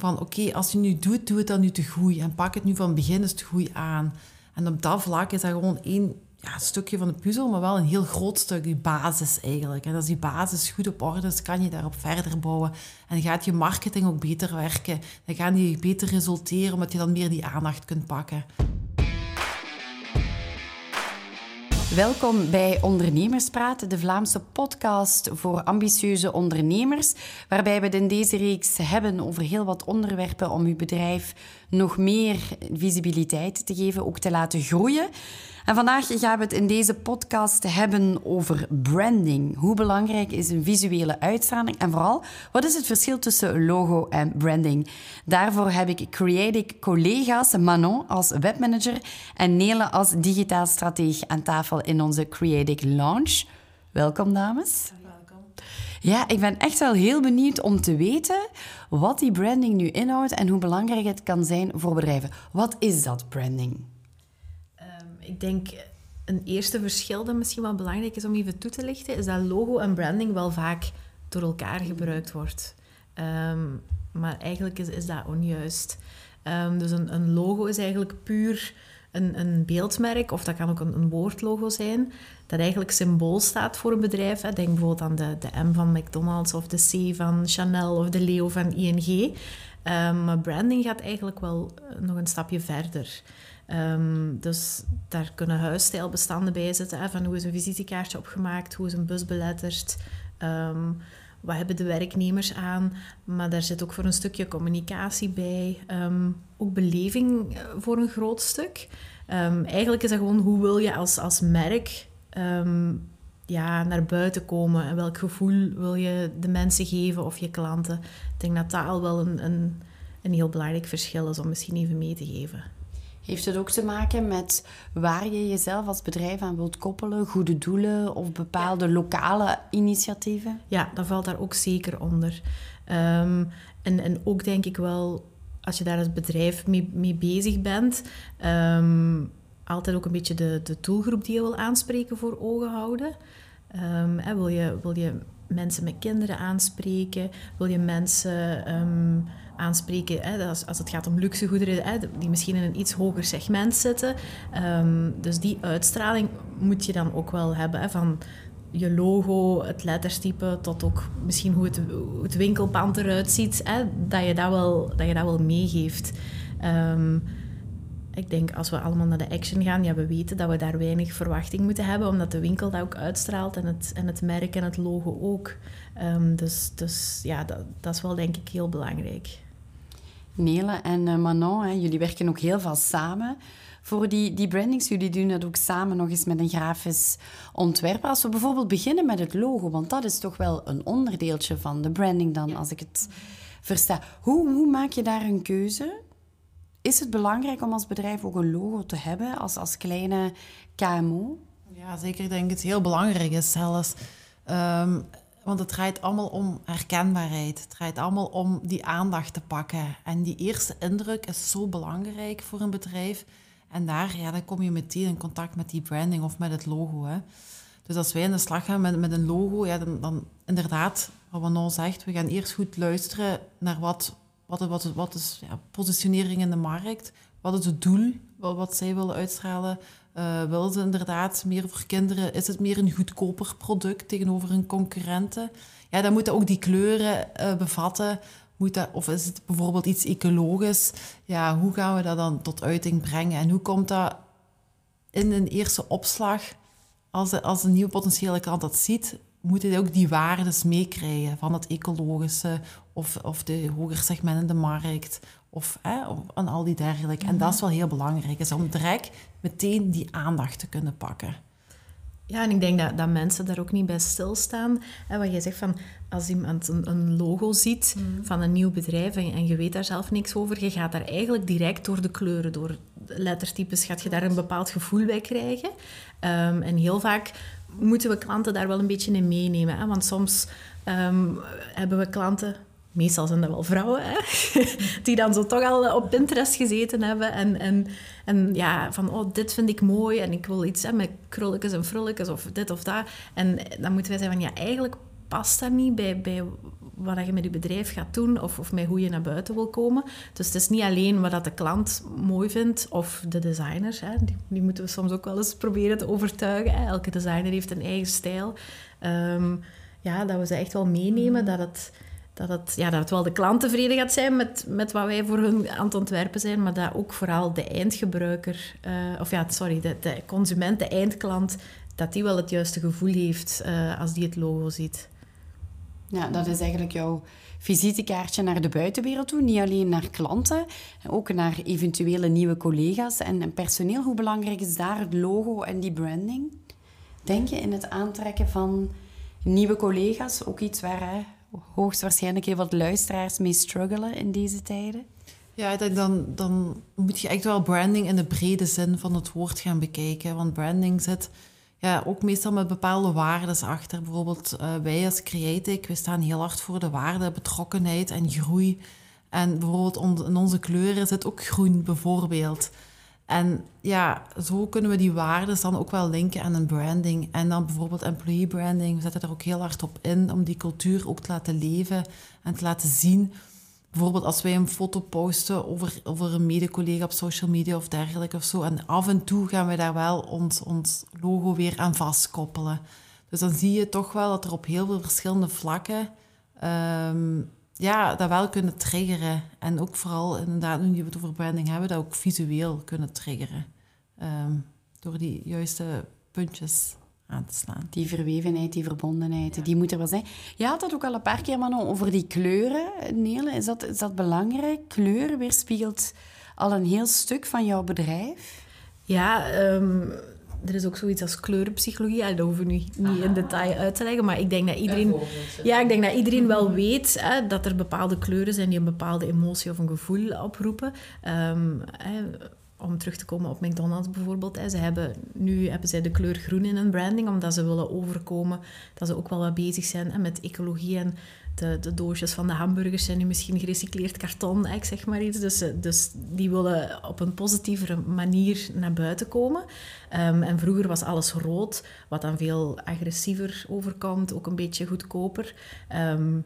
van oké, als je nu doet, doe het dan nu te goed. En pak het nu van begin eens te goed aan. En op dat vlak is dat gewoon één ja, stukje van de puzzel, maar wel een heel groot stuk, die basis eigenlijk. En als die basis goed op orde is, kan je daarop verder bouwen. En gaat je marketing ook beter werken. Dan gaan die beter resulteren, omdat je dan meer die aandacht kunt pakken. Welkom bij Ondernemerspraat, de Vlaamse podcast voor ambitieuze ondernemers, waarbij we het in deze reeks hebben over heel wat onderwerpen om uw bedrijf nog meer visibiliteit te geven, ook te laten groeien. En vandaag gaan we het in deze podcast hebben over branding. Hoe belangrijk is een visuele uitstraling en vooral wat is het verschil tussen logo en branding? Daarvoor heb ik Creative collega's Manon als webmanager en Nele als digitaal strateeg aan tafel in onze Creative Launch. Welkom dames. Welkom. Ja, ik ben echt wel heel benieuwd om te weten wat die branding nu inhoudt en hoe belangrijk het kan zijn voor bedrijven. Wat is dat branding? Ik denk een eerste verschil dat misschien wel belangrijk is om even toe te lichten, is dat logo en branding wel vaak door elkaar gebruikt wordt. Ehm, maar eigenlijk is, is dat onjuist. Um, dus een, een, logo is eigenlijk puur een, een beeldmerk, of dat kan ook een, een, woordlogo zijn, dat eigenlijk symbool staat voor een bedrijf. Denk bijvoorbeeld aan de, de M van McDonald's, of de C van Chanel, of de Leo van ING. Um, maar branding gaat eigenlijk wel nog een stapje verder. Um, dus daar kunnen huisstijlbestanden bij zitten. Hè, van hoe is een visitekaartje opgemaakt, hoe is een bus beletterd, um, wat hebben de werknemers aan. Maar daar zit ook voor een stukje communicatie bij. Um, ook beleving eh, voor een groot stuk. eigenlijk is dat gewoon hoe wil je als, als merk ja, naar buiten komen. En welk gevoel wil je de mensen geven of je klanten. Ik denk dat dat al wel een, een, een heel belangrijk verschil is om misschien even mee te geven. Heeft het ook te maken met waar je jezelf als bedrijf aan wilt koppelen? Goede doelen of bepaalde lokale initiatieven? Ja, dat valt daar ook zeker onder. Um, en, en ook denk ik wel, als je daar als bedrijf mee, mee bezig bent, um, altijd ook een beetje de, de doelgroep die je wil aanspreken voor ogen houden. Um, hè, wil, je, wil je mensen met kinderen aanspreken? Wil je mensen aanspreken. Hè, als, als het gaat om luxegoederen, hè, die misschien in een iets hoger segment zitten. Um, dus die uitstraling moet je dan ook wel hebben. Hè, van je logo, het letterstype, tot ook misschien hoe het, het winkelpand eruit ziet. Hè, dat, je dat, wel, dat je dat wel meegeeft. Um, ik denk als we allemaal naar de action gaan, ja, we weten dat we daar weinig verwachting moeten hebben, omdat de winkel dat ook uitstraalt en het, en het merk en het logo ook. Um, dus, dus ja, dat, dat is wel denk ik heel belangrijk. Nele en uh, Manon, hè, jullie werken ook heel veel samen voor die, die brandings. Jullie doen dat ook samen nog eens met een grafisch ontwerper. Als we bijvoorbeeld beginnen met het logo, want dat is toch wel een onderdeeltje van de branding dan, als ik het versta. Hoe, hoe maak je daar een keuze? Is het belangrijk om als bedrijf ook een logo te hebben, als, als kleine KMO? Ja, zeker. Ik denk dat het heel belangrijk is zelfs. Um, want het draait allemaal om herkenbaarheid. Het draait allemaal om die aandacht te pakken. En die eerste indruk is zo belangrijk voor een bedrijf. En daar ja, dan kom je meteen in contact met die branding of met het logo. Hè. Dus als wij in de slag gaan met, met een logo, ja, dan, dan inderdaad, wat Manon zegt, we gaan eerst goed luisteren naar wat, wat, wat, wat is ja, positionering in de markt. Wat is het doel wat, wat zij willen uitstralen? Uh, willen ze inderdaad meer voor kinderen? Is het meer een goedkoper product tegenover een concurrenten? Ja, dan moeten ook die kleuren uh, bevatten. Moet dat, of is het bijvoorbeeld iets ecologisch? Ja, hoe gaan we dat dan tot uiting brengen? En hoe komt dat in een eerste opslag? Als, de, als een nieuwe potentiële klant dat ziet, moet hij ook die waardes meekrijgen van het ecologische of, of de hoger segment in de markt of, hè, of aan al die dergelijke. En dat is wel heel belangrijk, is om direct meteen die aandacht te kunnen pakken. Ja, en ik denk dat, dat mensen daar ook niet bij stilstaan. En wat jij zegt van, als iemand een, een logo ziet mhm. van een nieuw bedrijf en, en, je weet daar zelf niks over, je gaat daar eigenlijk direct door de kleuren, door lettertypes, gaat je daar een bepaald gevoel bij krijgen. Um, en heel vaak moeten we klanten daar wel een beetje in meenemen. Hè? Want soms um, hebben we klanten meestal zijn dat wel vrouwen, hè? die dan zo toch al op Pinterest gezeten hebben. En, en, en ja, van oh, dit vind ik mooi en ik wil iets hè, met krulletjes en frulletjes of dit of dat. En dan moeten wij zeggen van ja, eigenlijk past dat niet bij, bij wat je met je bedrijf gaat doen of, of met hoe je naar buiten wil komen. Dus het is niet alleen wat dat de klant mooi vindt of de designers. Hè. Die, die moeten we soms ook wel eens proberen te overtuigen. Hè. Elke designer heeft een eigen stijl. Ehm, ja, dat we ze echt wel meenemen, dat het, dat het, ja, dat wel de klant tevreden gaat zijn met, met wat wij voor hun aan het ontwerpen zijn, maar dat ook vooral de eindgebruiker, uh, of ja, sorry, de, de consument, de eindklant, dat die wel het juiste gevoel heeft uh, als die het logo ziet. Ja, dat is eigenlijk jouw visitekaartje naar de buitenwereld toe. Niet alleen naar klanten, ook naar eventuele nieuwe collega's en personeel. Hoe belangrijk is daar het logo en die branding? Denk je in het aantrekken van nieuwe collega's? Ook iets waar hè, hoogstwaarschijnlijk heel wat luisteraars mee struggelen in deze tijden. Ja, dan, dan moet je echt wel branding in de brede zin van het woord gaan bekijken. Want branding zit ja, ook meestal met bepaalde waarden achter. Bijvoorbeeld uh, wij als Creative, we staan heel hard voor de waarden betrokkenheid en groei. En bijvoorbeeld in onze kleuren zit ook groen bijvoorbeeld. En ja, zo kunnen we die waarden dan ook wel linken aan een branding. En dan bijvoorbeeld employee branding. We zetten er ook heel hard op in om die cultuur ook te laten leven en te laten zien. Bijvoorbeeld als wij een foto posten over, over een mede-collega op social media of dergelijke of zo. En af en toe gaan we daar wel ons, ons logo weer aan vastkoppelen. Dus dan zie je toch wel dat er op heel veel verschillende vlakken um, ja, dat wel kunnen triggeren. En ook vooral, inderdaad, nu we het over branding hebben, dat ook visueel kunnen triggeren. Ehm, door die juiste puntjes aan te slaan. Die verwevenheid, die verbondenheid, die moet er wel zijn. Je had dat ook al een paar keer, Manon, over die kleuren, Nele. Is dat, is dat belangrijk? Kleuren weerspiegelt al een heel stuk van jouw bedrijf? Ja, um, er is ook zoiets als kleurenpsychologie. dat hoeven we nu niet in detail uit te leggen. Maar ik denk dat iedereen, ja, ik denk dat iedereen wel weet hè, dat er bepaalde kleuren zijn die een bepaalde emotie of een gevoel oproepen. Ehm, hè, om terug te komen op McDonald's bijvoorbeeld. Hè. Ze hebben, nu hebben zij de kleur groen in hun branding, omdat ze willen overkomen dat ze ook wel wat bezig zijn hè, met ecologie en de, de, doosjes van de hamburgers zijn nu misschien gerecycleerd karton, ik zeg maar iets. Dus, eh, dus die willen op een positievere manier naar buiten komen. Ehm, en vroeger was alles rood, wat dan veel agressiever overkomt, ook een beetje goedkoper. Um,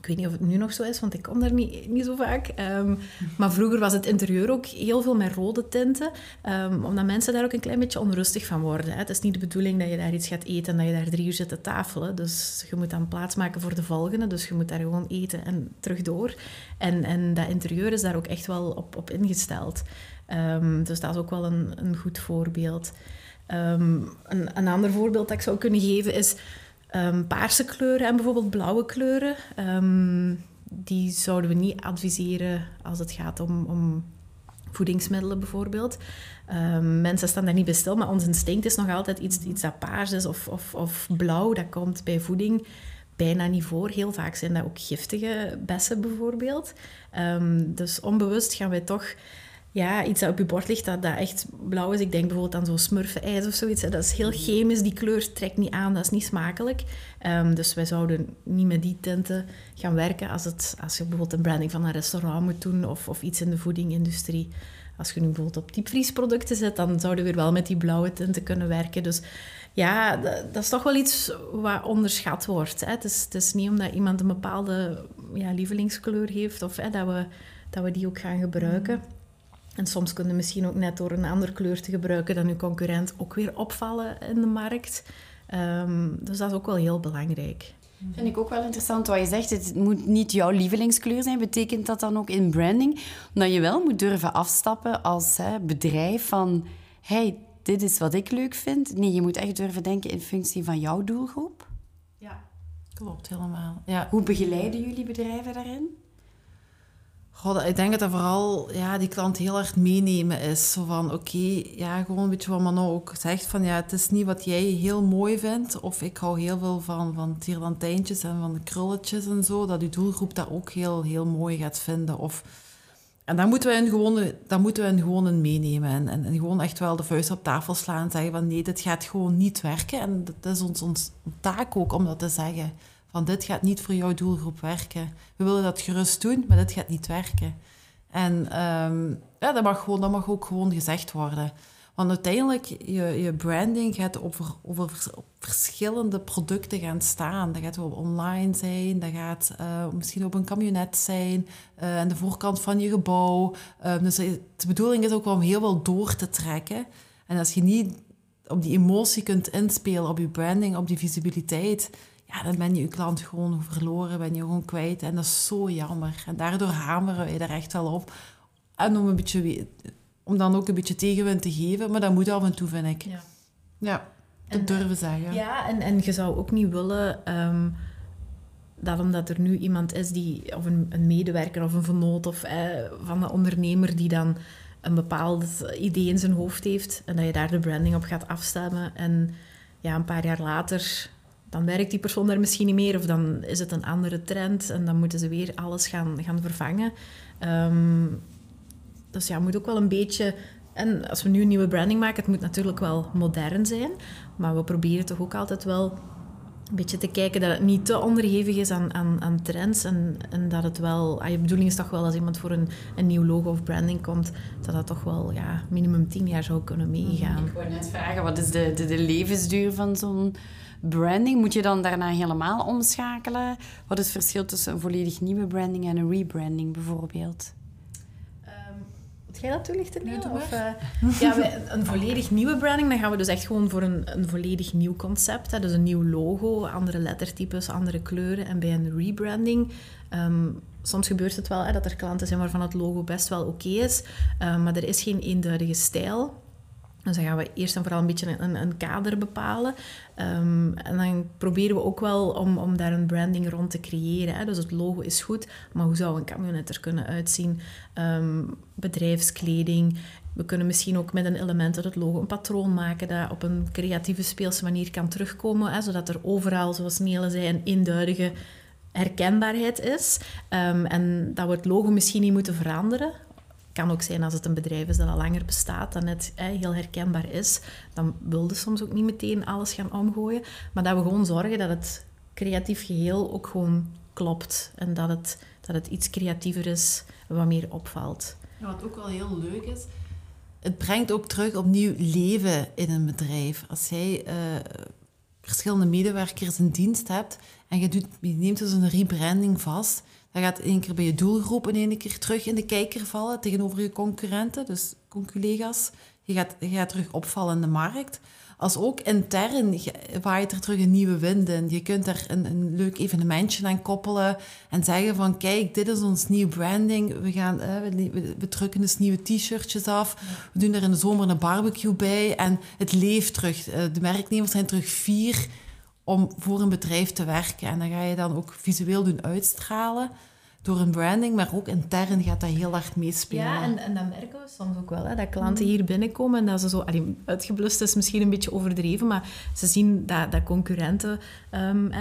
ik weet niet of het nu nog zo is, want ik kom daar niet, niet zo vaak. Ehm, maar vroeger was het interieur ook heel veel met rode tinten, um, omdat mensen daar ook een klein beetje onrustig van worden. Hè. Het is niet de bedoeling dat je daar iets gaat eten en dat je daar drie uur zit te tafelen. Dus je moet dan plaatsmaken voor de volgende, dus je moet daar gewoon eten en terug door. En, en dat interieur is daar ook echt wel op, op ingesteld. Um, dus dat is ook wel een, een goed voorbeeld. een, een ander voorbeeld dat ik zou kunnen geven is Um, paarse kleuren en bijvoorbeeld blauwe kleuren, um, die zouden we niet adviseren als het gaat om, om voedingsmiddelen bijvoorbeeld. Um, mensen staan daar niet bij stil, maar ons instinct is nog altijd iets, iets dat paars is of, of, of blauw. Dat komt bij voeding bijna niet voor. Heel vaak zijn dat ook giftige bessen bijvoorbeeld. dus onbewust gaan wij toch ja, iets dat op je bord ligt dat, dat echt blauw is. Ik denk bijvoorbeeld aan zo'n smurfenijs of zoiets. Dat is heel chemisch, die kleur trekt niet aan, dat is niet smakelijk. Um, dus wij zouden niet met die tinten gaan werken als, het, als je bijvoorbeeld een branding van een restaurant moet doen of, of iets in de voedingindustrie. Als je nu bijvoorbeeld op diepvriesproducten zet, dan zouden we weer wel met die blauwe tinten kunnen werken. Dus ja, dat, dat is toch wel iets wat onderschat wordt. Hè. Het, is, het is niet omdat iemand een bepaalde ja, lievelingskleur heeft of hè, dat, we, dat we die ook gaan gebruiken. En soms kunnen misschien ook net door een andere kleur te gebruiken dan uw concurrent ook weer opvallen in de markt. Ehm, dus dat is ook wel heel belangrijk. Vind ik ook wel interessant wat je zegt. Het moet niet jouw lievelingskleur zijn. Betekent dat dan ook in branding? Omdat je wel moet durven afstappen als hè, bedrijf van... Hey, dit is wat ik leuk vind. Nee, je moet echt durven denken in functie van jouw doelgroep. Ja, klopt helemaal. Ja. Hoe begeleiden jullie bedrijven daarin? Ik denk dat dat vooral ja, die klant heel erg meenemen is. Van, oké, ja, gewoon een beetje wat Manon ook zegt. Van, ja, het is niet wat jij heel mooi vindt. Of ik hou heel veel van, van tierlantijntjes en van de krulletjes en zo. Dat die doelgroep dat ook heel, heel mooi gaat vinden. Of, en daar moeten we in gewoon, daar moeten we in gewoon meenemen. En, en, en, gewoon echt wel de vuist op tafel slaan en zeggen van... Nee, dit gaat gewoon niet werken. En dat is ons, ons taak ook om dat te zeggen van dit gaat niet voor jouw doelgroep werken. We willen dat gerust doen, maar dit gaat niet werken. En um, ja, dat, mag gewoon, dat mag ook gewoon gezegd worden. Want uiteindelijk, je, je branding gaat over, over verschillende producten gaan staan. Dat gaat op online zijn, dat gaat uh, misschien op een camionet zijn, uh, aan de voorkant van je gebouw. Uh, dus de bedoeling is ook om heel veel door te trekken. En als je niet op die emotie kunt inspelen, op je branding, op die visibiliteit, ja, dan ben je je klant gewoon verloren, ben je gewoon kwijt. En dat is zo jammer. En daardoor hameren wij er echt wel op. En om, een beetje, om dan ook een beetje tegenwind te geven, maar dat moet af en toe, vind ik. Ja, ja dat durven zeggen. Ja, en, en je zou ook niet willen... Um, dat omdat er nu iemand is die, of een, een medewerker of een vernoot of eh, van een ondernemer die dan een bepaald idee in zijn hoofd heeft en dat je daar de branding op gaat afstemmen en ja, een paar jaar later dan werkt die persoon daar misschien niet meer of dan is het een andere trend en dan moeten ze weer alles gaan, gaan vervangen. Um, dus ja, moet ook wel een beetje... En als we nu een nieuwe branding maken, het moet natuurlijk wel modern zijn, maar we proberen toch ook altijd wel een beetje te kijken dat het niet te onderhevig is aan, aan, aan trends en, en dat het wel... Ah, je bedoeling is toch wel als iemand voor een, een nieuw logo of branding komt, dat dat toch wel ja, minimum tien jaar zou kunnen meegaan. Ik wou net vragen, wat is de, de, de levensduur van zo'n branding? Moet je dan daarna helemaal omschakelen? Wat is het verschil tussen een volledig nieuwe branding en een rebranding bijvoorbeeld? Moet jij dat toelichten? Nee, of, uh, ja, een volledig nieuwe branding, dan gaan we dus echt gewoon voor een, een volledig nieuw concept. Hè, dus een nieuw logo, andere lettertypes, andere kleuren. En bij een rebranding, um, soms gebeurt het wel hè, dat er klanten zijn waarvan het logo best wel oké is, um, maar er is geen eenduidige stijl. Dus dan gaan we eerst en vooral een beetje een, een kader bepalen. Um, en dan proberen we ook wel om, om daar een branding rond te creëren. Hè. Dus het logo is goed, maar hoe zou een camionet er kunnen uitzien? Um, bedrijfskleding. We kunnen misschien ook met een element uit het logo een patroon maken dat op een creatieve, speelse manier kan terugkomen. Hè, zodat er overal, zoals Nele zei, een eenduidige herkenbaarheid is. Um, en dat we het logo misschien niet moeten veranderen kan ook zijn als het een bedrijf is dat al langer bestaat, dat net heel herkenbaar is. Dan wilde soms ook niet meteen alles gaan omgooien. Maar dat we gewoon zorgen dat het creatief geheel ook gewoon klopt. En dat het, dat het iets creatiever is, wat meer opvalt. Wat ook wel heel leuk is, het brengt ook terug opnieuw leven in een bedrijf. Als jij uh, verschillende medewerkers in dienst hebt en je, doet, je neemt dus een rebranding vast, dan gaat één keer bij je doelgroep in één keer terug in de kijker vallen tegenover je concurrenten, dus conculega's. Je gaat, je gaat terug opvallen in de markt. Als ook intern waait er terug een nieuwe wind in. Je kunt er een, een leuk evenementje aan koppelen en zeggen van kijk, dit is ons nieuw branding. We, gaan, eh, we, we, drukken dus nieuwe t-shirtjes af. We doen er in de zomer een barbecue bij en het leeft terug. Eh, de werknemers zijn terug vier om voor een bedrijf te werken. En dan ga je dan ook visueel doen uitstralen door een branding, maar ook intern gaat dat heel hard meespelen. Ja, en, en dat merken we soms ook wel, hè, dat klanten hier binnenkomen en dat ze zo... Allee, uitgeblust is misschien een beetje overdreven, maar ze zien dat, dat concurrenten um,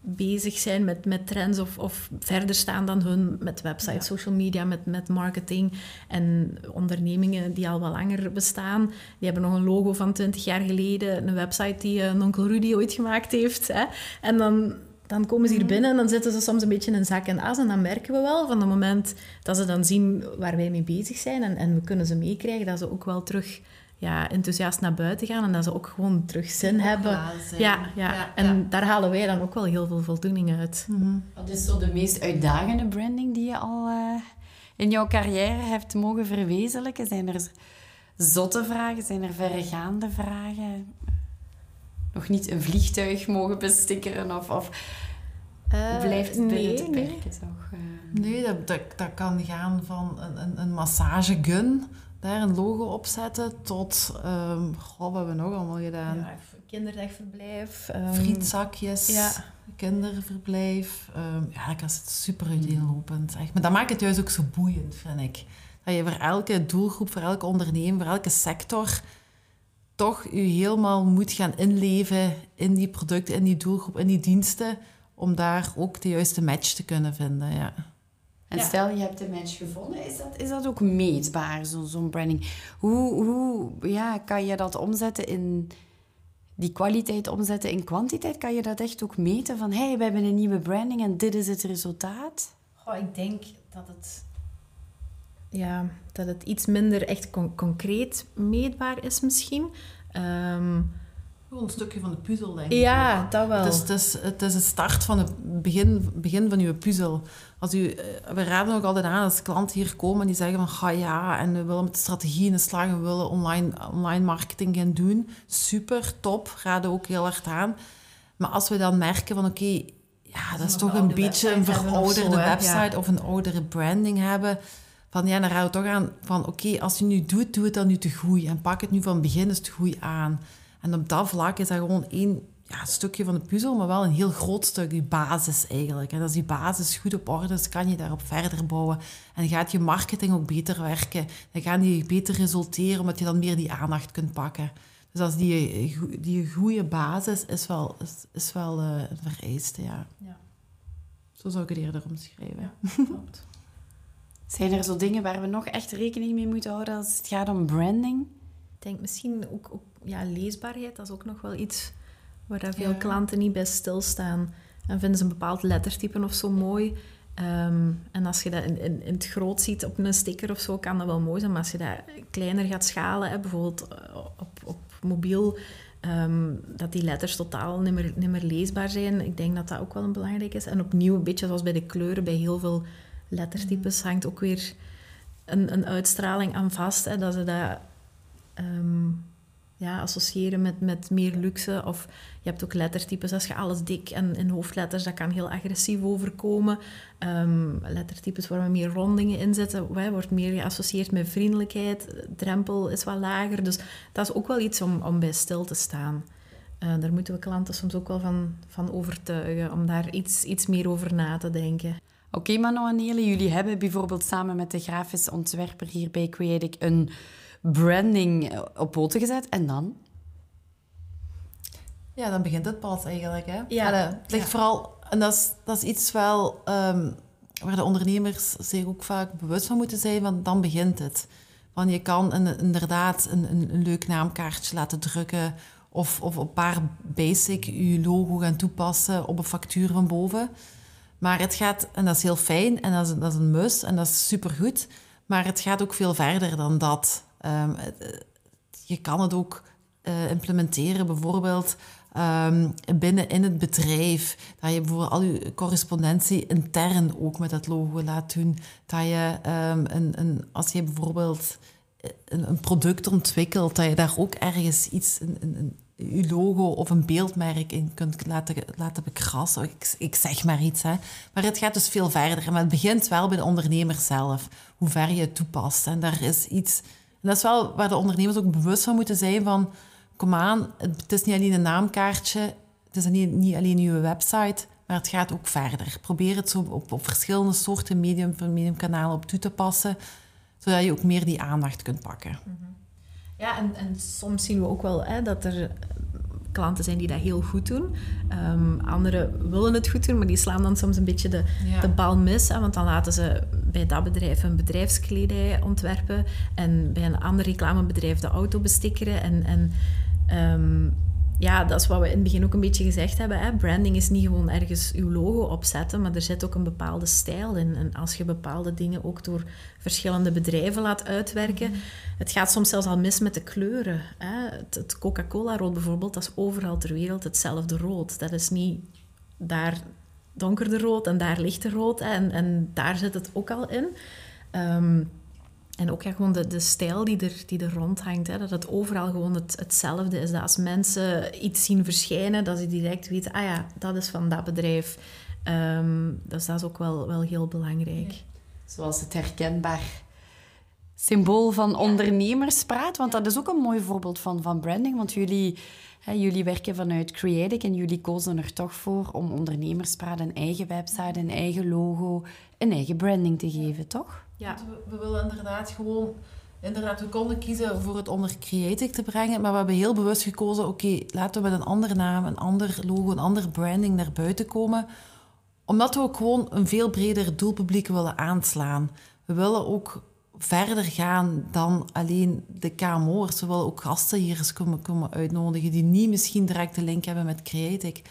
bezig zijn met, met trends of, of verder staan dan hun met websites, social media, met, met marketing en ondernemingen die al wat langer bestaan. Die hebben nog een logo van 20 jaar geleden, een website die uh, Onkel Rudy ooit gemaakt heeft. Hè. En dan, dan komen ze hier mhm. binnen en dan zitten ze soms een beetje in zak en as. En dan merken we wel van het moment dat ze dan zien waar wij mee bezig zijn en, en we kunnen ze meekrijgen, dat ze ook wel terug ja, enthousiast naar buiten gaan en dat ze ook gewoon terug zin hebben. Ja, ja, en daar halen wij dan ook wel heel veel voldoening uit. Mm Wat is zo de meest uitdagende branding die je al uh, in jouw carrière hebt mogen verwezenlijken? Zijn er zotte vragen? Zijn er verregaande vragen? Nog niet een vliegtuig mogen bestikkeren of... of uh, blijft het binnen nee, te perken, nee. toch? Uh... Nee, dat, dat, dat kan gaan van een, een, een massagegun daar een logo op zetten tot, um, goh, wat hebben we nog allemaal gedaan? Ja, kinderdagverblijf. Um, Frietzakjes, ja. kinderverblijf. Um, ja, dat is super uiteenlopend. Echt. Maar dat maakt het juist ook zo boeiend, vind ik. Dat je voor elke doelgroep, voor elke ondernemer, voor elke sector toch je helemaal moet gaan inleven in die producten, in die doelgroep, in die diensten, om daar ook de juiste match te kunnen vinden. Ja. En stel je hebt een match gevonden, is dat, is dat ook meetbaar, zo'n branding? Hoe, hoe ja, kan je dat omzetten in die kwaliteit omzetten in kwantiteit? Kan je dat echt ook meten van hé, hey, we hebben een nieuwe branding en dit is het resultaat? Goh, ik denk dat het ja, dat het iets minder echt concreet meetbaar is misschien. Um, een stukje van de puzzel, denk ik. Ja, dat wel. Het is, het is, het is het start van het begin, begin van uw puzzel. Als u, eh, we raden ook altijd aan als klanten hier komen en die zeggen van ga ja, en we willen met de strategie in de slag en we willen online, online marketing gaan doen. Super, top, raden ook heel hard aan. Maar als we dan merken van oké, ja, dat is toch een beetje een verouderde website of een oudere branding hebben. Van ja, dan raden we toch aan van oké, als je nu doet, doe het dan nu te goed. En pak het nu van begin eens te goed aan. En op dat vlak is dat gewoon één ja, stukje van de puzzel, maar wel een heel groot stuk, die basis eigenlijk. En als die basis goed op orde is, kan je daarop verder bouwen. En gaat je marketing ook beter werken. Dan gaan die beter resulteren, omdat je dan meer die aandacht kunt pakken. Dus als die, die goede basis is wel, is, is wel uh, een vereiste, ja. ja. Zo zou ik het eerder omschrijven. Ja, klopt. Zijn er zo dingen waar we nog echt rekening mee moeten houden als het gaat om branding? Ik denk misschien ook, ook ja, leesbaarheid, dat is ook nog wel iets waar veel klanten niet bij stilstaan. En vinden ze een bepaald lettertype of zo mooi. Ehm, en als je dat in, in, in, het groot ziet op een sticker of zo, kan dat wel mooi zijn. Maar als je dat kleiner gaat schalen, hè, bijvoorbeeld eh, op, op mobiel, ehm, dat die letters totaal niet meer, niet meer leesbaar zijn. Ik denk dat dat ook wel een belangrijk is. En opnieuw, een beetje zoals bij de kleuren, bij heel veel lettertypes hangt ook weer een, een uitstraling aan vast. Hè, dat ze dat ehm, ja, associëren met, met meer luxe. Of je hebt ook lettertypes, als je alles dik en in hoofdletters, dat kan heel agressief overkomen. Um, lettertypes waar we meer rondingen in zetten, wordt meer geassocieerd met vriendelijkheid. drempel is wat lager. Dus dat is ook wel iets om, om bij stil te staan. Uh, daar moeten we klanten soms ook wel van, van overtuigen, om daar iets, iets meer over na te denken. Oké, okay, Mano en jullie hebben bijvoorbeeld samen met de grafisch ontwerper hier bij Creatic een branding op poten gezet. En dan? Ja, dan begint het pas eigenlijk. Hè? Ja. het ligt vooral... En dat is, dat is iets wel... Um, waar de ondernemers zich ook vaak bewust van moeten zijn, want dan begint het. Want je kan een, inderdaad een, een, een, leuk naamkaartje laten drukken of, of een paar basic je logo gaan toepassen op een factuur van boven. Maar het gaat, en dat is heel fijn en dat is, dat is een mus en dat is supergoed, maar het gaat ook veel verder dan dat. Um, je kan het ook uh, implementeren, bijvoorbeeld um, binnen in het bedrijf. Dat je bijvoorbeeld al je correspondentie intern ook met dat logo laat doen. Dat je, um, een, een, als je bijvoorbeeld een, een, product ontwikkelt, dat je daar ook ergens iets, een, een, je logo of een beeldmerk in kunt laten, laten bekrassen. Ik, zeg maar iets. Hè. Maar het gaat dus veel verder. Maar het begint wel bij de ondernemer zelf, hoe ver je het toepast. En daar is iets en dat is wel waar de ondernemers ook bewust van moeten zijn van... Kom aan, het is niet alleen een naamkaartje, het is niet, niet alleen uw website, maar het gaat ook verder. Probeer het zo op, op verschillende soorten medium, mediumkanalen op toe te passen, zodat je ook meer die aandacht kunt pakken. Mhm. Ja, en, en soms zien we ook wel hè, dat er klanten zijn die dat heel goed doen. Um, anderen willen het goed doen, maar die slaan dan soms een beetje de, de bal mis. Hè, want dan laten ze bij dat bedrijf een bedrijfskledij ontwerpen en bij een ander reclamebedrijf de auto bestikkeren. En, en ehm, ja, dat is wat we in het begin ook een beetje gezegd hebben. Hè. Branding is niet gewoon ergens uw logo opzetten, maar er zit ook een bepaalde stijl in. En als je bepaalde dingen ook door verschillende bedrijven laat uitwerken, het gaat soms zelfs al mis met de kleuren. Hè. Het, Coca-Cola-rood bijvoorbeeld, dat is overal ter wereld hetzelfde rood. Dat is niet daar donkerder rood en daar lichter rood. En, en daar zit het ook al in. Um, en ook ja, gewoon de, de stijl die er, die er rond hangt. Hè, dat het overal gewoon het, hetzelfde is. Dat als mensen iets zien verschijnen, dat ze direct weten... Ah ja, dat is van dat bedrijf. Um, dus dat is ook wel, wel heel belangrijk. Zoals het herkenbaar symbool van ondernemerspraat. Want dat is ook een mooi voorbeeld van, van branding. Want jullie, hè, jullie werken vanuit Creative en jullie kozen er toch voor om ondernemerspraat een eigen website, een eigen logo, een eigen branding te geven, toch? Ja. We, willen inderdaad gewoon... Inderdaad, we konden kiezen voor het onder Creative te brengen, maar we hebben heel bewust gekozen, oké, laten we met een andere naam, een ander logo, een andere branding naar buiten komen. Omdat we ook gewoon een veel breder doelpubliek willen aanslaan. We willen ook verder gaan dan alleen de KMO'ers. We willen ook gasten hier eens komen, komen uitnodigen die niet misschien direct de link hebben met Creative.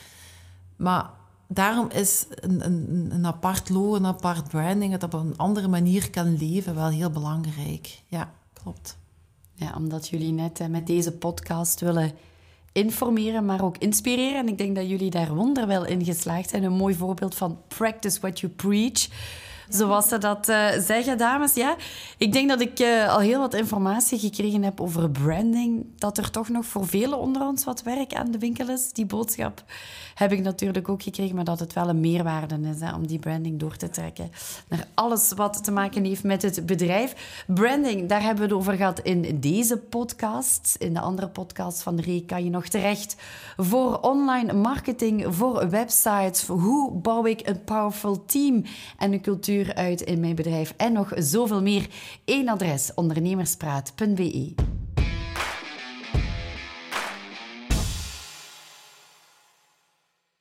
Maar daarom is een, apart logo, een apart branding, dat op een andere manier kan leven, wel heel belangrijk. Ja, klopt. Ja, omdat jullie net met deze podcast willen informeren, maar ook inspireren. En ik denk dat jullie daar wonderwel in geslaagd zijn. Een mooi voorbeeld van practice what you preach zoals ze dat uh, zeggen, dames. Ja, ik denk dat ik uh, al heel wat informatie gekregen heb over branding. Dat er toch nog voor velen onder ons wat werk aan de winkel is. Die boodschap heb ik natuurlijk ook gekregen, maar dat het wel een meerwaarde is hè, om die branding door te trekken naar alles wat te maken heeft met het bedrijf. Branding, daar hebben we het over gehad in deze podcast. In de andere podcast van de kan je nog terecht voor online marketing, voor websites. Hoe bouw ik een powerful team en een cultuur uit in mijn bedrijf en nog zoveel meer. Eén adres, ondernemerspraat.be.